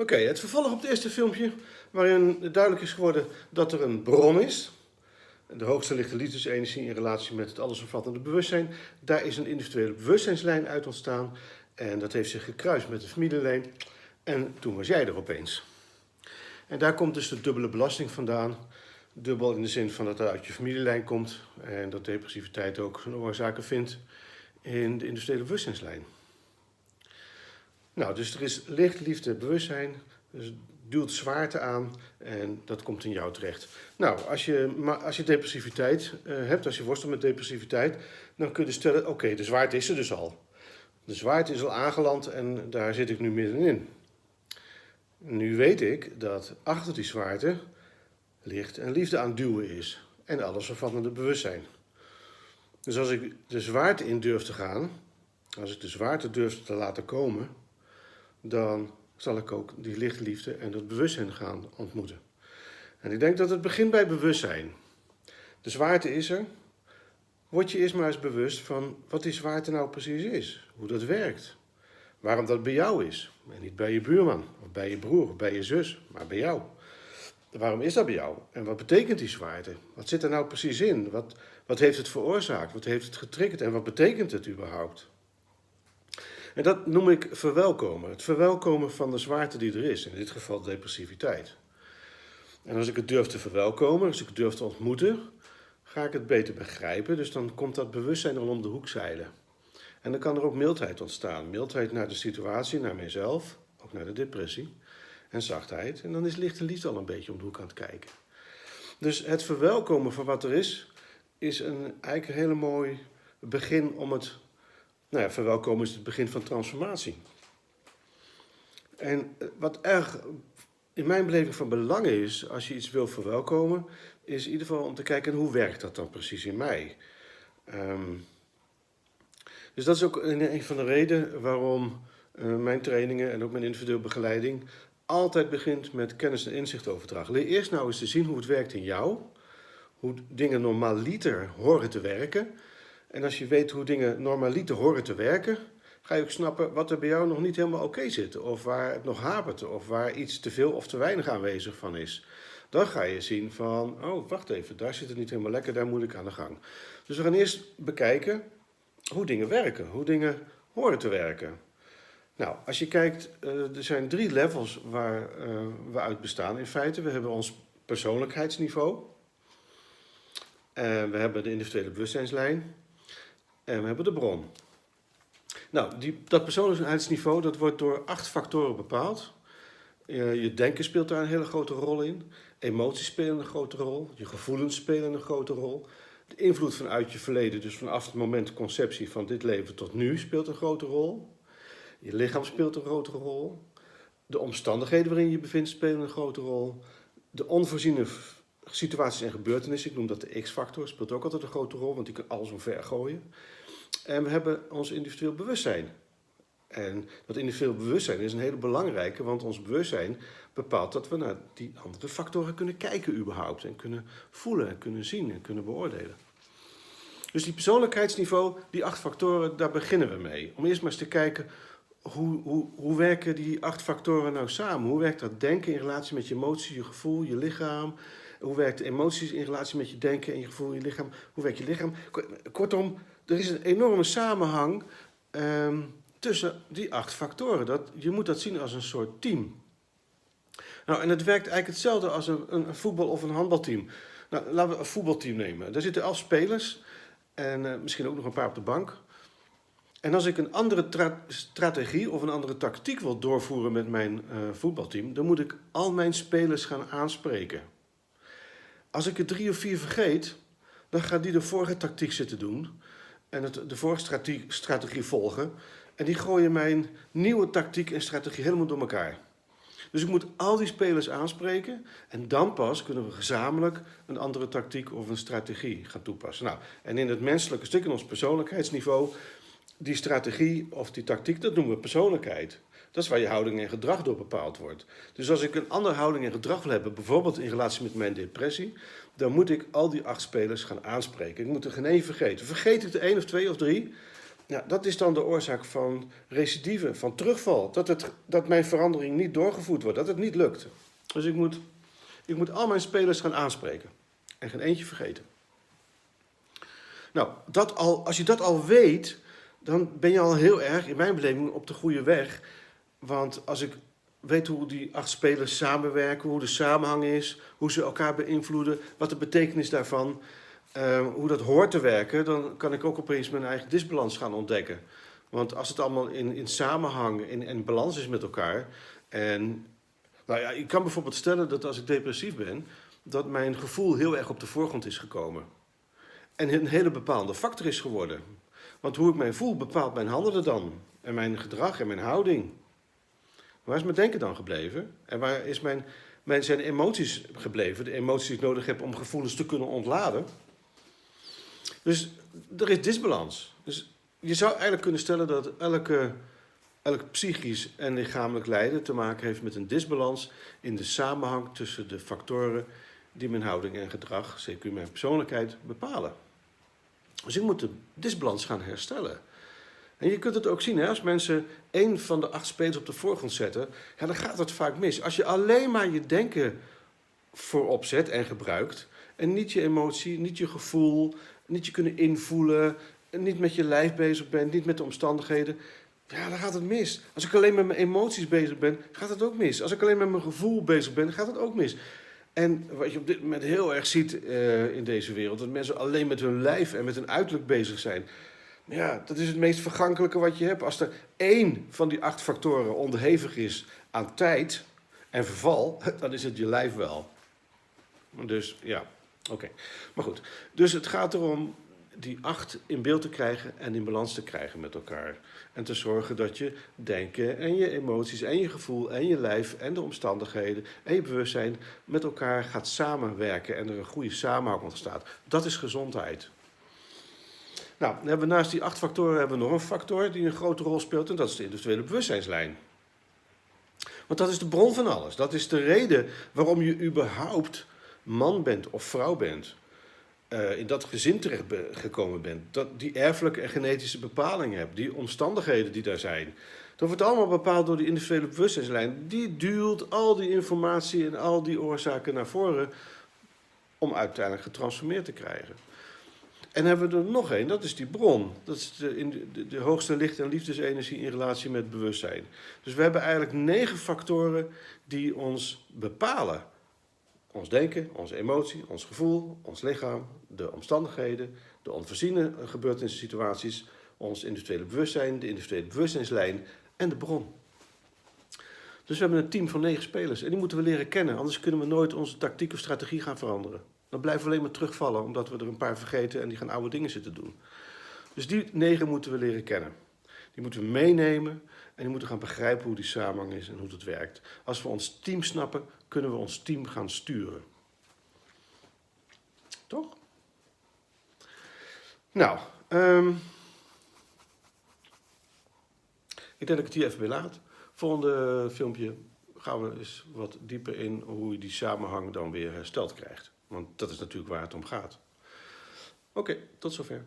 Oké, het vervolg op het eerste filmpje, waarin duidelijk is geworden dat er een bron is. De hoogste lichte liefdesenergie in relatie met het allesomvattende bewustzijn. Daar is een individuele bewustzijnslijn uit ontstaan. En dat heeft zich gekruist met de familielijn. En toen was jij er opeens. En daar komt dus de dubbele belasting vandaan. Dubbel in de zin van dat het uit je familielijn komt. En dat depressiviteit ook zijn oorzaken vindt in de industriële bewustzijnslijn. Nou, dus er is licht, liefde, bewustzijn. Dus duwt zwaarte aan en dat komt in jou terecht. Nou, als je, als je depressiviteit uh, hebt, als je worstelt met depressiviteit, dan kun je stellen: oké, de zwaarte is er dus al. De zwaarte is al aangeland en daar zit ik nu middenin. Nu weet ik dat achter die zwaarte licht en liefde aan duwen is. En alles vervattende bewustzijn. Dus als ik de zwaarte in durf te gaan, als ik de zwaarte durf te laten komen, dan zal ik ook die lichtliefde en dat bewustzijn gaan ontmoeten. En ik denk dat het begint bij bewustzijn. De zwaarte is er. Word je eerst maar eens bewust van wat die zwaarte nou precies is. Hoe dat werkt. Waarom dat bij jou is. En niet bij je buurman, of bij je broer, of bij je zus, maar bij jou. Waarom is dat bij jou? En wat betekent die zwaarte? Wat zit er nou precies in? Wat, wat heeft het veroorzaakt? Wat heeft het getriggerd? En wat betekent het überhaupt? En dat noem ik verwelkomen. Het verwelkomen van de zwaarte die er is. In dit geval depressiviteit. En als ik het durf te verwelkomen, als ik het durf te ontmoeten, ga ik het beter begrijpen. Dus dan komt dat bewustzijn al om de hoek zeilen. En dan kan er ook mildheid ontstaan. Mildheid naar de situatie, naar mijzelf, ook naar de depressie. En zachtheid. En dan is licht en liefde al een beetje om de hoek aan het kijken. Dus het verwelkomen van wat er is, is een, eigenlijk een hele mooi begin om het nou ja, verwelkomen is het begin van transformatie. En eh, wat erg in mijn beleving van belang is, als je iets wil verwelkomen, is in ieder geval om te kijken hoe werkt dat dan precies in mij. Um, dus dat is ook een, van de redenen waarom uh, mijn trainingen en ook mijn individuele begeleiding altijd begint met kennis en inzicht overdragen. Leer eerst nou eens te zien hoe het werkt in jou, hoe dingen normaliter horen te werken. En als je weet hoe dingen normaliter horen te werken, ga je ook snappen wat er bij jou nog niet helemaal oké zit. Of waar het nog hapert, of waar iets te veel of te weinig aanwezig van is. Dan ga je zien van, oh wacht even, daar zit het niet helemaal lekker, daar moet ik aan de gang. Dus we gaan eerst bekijken hoe dingen werken, hoe dingen horen te werken. Nou, als je kijkt, uh, er zijn drie levels waar uh, we uit bestaan in feite. We hebben ons persoonlijkheidsniveau. En we hebben de individuele bewustzijnslijn. En we hebben de bron. Nou, die, dat persoonlijkheidsniveau dat wordt door acht factoren bepaald. Uh, je denken speelt daar een hele grote rol in. Emoties spelen een grote rol. Je gevoelens spelen een grote rol. De invloed vanuit je verleden, dus vanaf het moment conceptie van dit leven tot nu, speelt een grote rol. Je lichaam speelt een grote rol. De omstandigheden waarin je je bevindt spelen een grote rol. De onvoorziene situaties en gebeurtenissen, ik noem dat de X-factor, speelt ook altijd een grote rol, want die kan alles omver gooien. En we hebben ons individueel bewustzijn. En dat individueel bewustzijn is een hele belangrijke, want ons bewustzijn bepaalt dat we naar die andere factoren kunnen kijken überhaupt. En kunnen voelen en kunnen zien en kunnen beoordelen. Dus die persoonlijkheidsniveau, die acht factoren, daar beginnen we mee. Om eerst maar eens te kijken, hoe, hoe, hoe werken die acht factoren nou samen? Hoe werkt dat denken in relatie met je emotie, je gevoel, je lichaam? Hoe werkt emoties in relatie met je denken en je gevoel, je lichaam? Hoe werkt je lichaam? Kortom, er is een enorme samenhang um, tussen die acht factoren. Dat, je moet dat zien als een soort team. Nou, en het werkt eigenlijk hetzelfde als een, een voetbal- of een handbalteam. Nou, laten we een voetbalteam nemen. Daar zitten elf spelers en uh, misschien ook nog een paar op de bank. En als ik een andere strategie of een andere tactiek wil doorvoeren met mijn uh, voetbalteam, dan moet ik al mijn spelers gaan aanspreken. Als ik er drie of vier vergeet, dan gaat die de vorige tactiek zitten doen en het, de vorige strategie, strategie volgen. En die gooien mijn nieuwe tactiek en strategie helemaal door elkaar. Dus ik moet al die spelers aanspreken en dan pas kunnen we gezamenlijk een andere tactiek of een strategie gaan toepassen. Nou, en in het menselijke stuk, in ons persoonlijkheidsniveau, die strategie of die tactiek, dat noemen we persoonlijkheid. Dat is waar je houding en gedrag door bepaald wordt. Dus als ik een andere houding en gedrag wil hebben, bijvoorbeeld in relatie met mijn depressie, dan moet ik al die acht spelers gaan aanspreken. Ik moet er geen één vergeten. Vergeet ik de één of twee of drie, Ja, dat is dan de oorzaak van recidive, van terugval. Dat, het, dat mijn verandering niet doorgevoerd wordt, dat het niet lukt. Dus ik moet, ik moet al mijn spelers gaan aanspreken. En geen eentje vergeten. Nou, dat al, als je dat al weet, dan ben je al heel erg, in mijn beleving, op de goede weg. Want als ik weet hoe die acht spelers samenwerken, hoe de samenhang is, hoe ze elkaar beïnvloeden, wat de betekenis daarvan, uh, hoe dat hoort te werken, dan kan ik ook opeens mijn eigen disbalans gaan ontdekken. Want als het allemaal in, in samenhang en in, in balans is met elkaar. En nou ja, ik kan bijvoorbeeld stellen dat als ik depressief ben, dat mijn gevoel heel erg op de voorgrond is gekomen. En een hele bepaalde factor is geworden. Want hoe ik mij voel bepaalt mijn handelen dan. En mijn gedrag en mijn houding. Waar is mijn denken dan gebleven? En waar is mijn, mijn, zijn emoties gebleven? De emoties die ik nodig heb om gevoelens te kunnen ontladen. Dus er is disbalans. Dus je zou eigenlijk kunnen stellen dat elke, elk psychisch en lichamelijk lijden te maken heeft met een disbalans in de samenhang tussen de factoren die mijn houding en gedrag, zeker mijn persoonlijkheid, bepalen. Dus ik moet de disbalans gaan herstellen. En je kunt het ook zien, hè, als mensen één van de acht spelers op de voorgrond zetten, ja, dan gaat het vaak mis. Als je alleen maar je denken voorop zet en gebruikt, en niet je emotie, niet je gevoel, niet je kunnen invoelen, niet met je lijf bezig bent, niet met de omstandigheden, ja, dan gaat het mis. Als ik alleen met mijn emoties bezig ben, gaat het ook mis. Als ik alleen met mijn gevoel bezig ben, gaat het ook mis. En wat je op dit moment heel erg ziet uh, in deze wereld, dat mensen alleen met hun lijf en met hun uiterlijk bezig zijn. Ja, dat is het meest vergankelijke wat je hebt. Als er één van die acht factoren onderhevig is aan tijd en verval, dan is het je lijf wel. Dus ja, oké. Maar goed, dus het gaat erom die acht in beeld te krijgen en in balans te krijgen met elkaar. En te zorgen dat je denken en je emoties en je gevoel en je lijf en de omstandigheden en je bewustzijn met elkaar gaat samenwerken en er een goede samenhang ontstaat. Dat is gezondheid. Nou, dan hebben naast die acht factoren hebben we nog een factor die een grote rol speelt en dat is de individuele bewustzijnslijn. Want dat is de bron van alles. Dat is de reden waarom je überhaupt man bent of vrouw bent. Uh, in dat gezin terecht gekomen bent. Dat die erfelijke en genetische bepalingen hebt. Die omstandigheden die daar zijn. Dat wordt allemaal bepaald door die individuele bewustzijnslijn. Die duwt al die informatie en al die oorzaken naar voren. Om uiteindelijk getransformeerd te krijgen. En hebben we er nog één, dat is die bron. Dat is de, de, de, hoogste licht- en liefdesenergie in relatie met bewustzijn. Dus we hebben eigenlijk negen factoren die ons bepalen. Ons denken, onze emotie, ons gevoel, ons lichaam, de omstandigheden, de onvoorziene gebeurtenissen, situaties, ons individuele bewustzijn, de individuele bewustzijnslijn en de bron. Dus we hebben een team van negen spelers en die moeten we leren kennen, anders kunnen we nooit onze tactiek of strategie gaan veranderen. Dan blijven we alleen maar terugvallen, omdat we er een paar vergeten en die gaan oude dingen zitten doen. Dus die negen moeten we leren kennen. Die moeten we meenemen en die moeten gaan begrijpen hoe die samenhang is en hoe het werkt. Als we ons team snappen, kunnen we ons team gaan sturen. Toch? Nou, um, ik denk dat ik het hier even bij laat. Volgende filmpje gaan we eens wat dieper in hoe je die samenhang dan weer hersteld krijgt. Want dat is natuurlijk waar het om gaat. Oké, tot zover.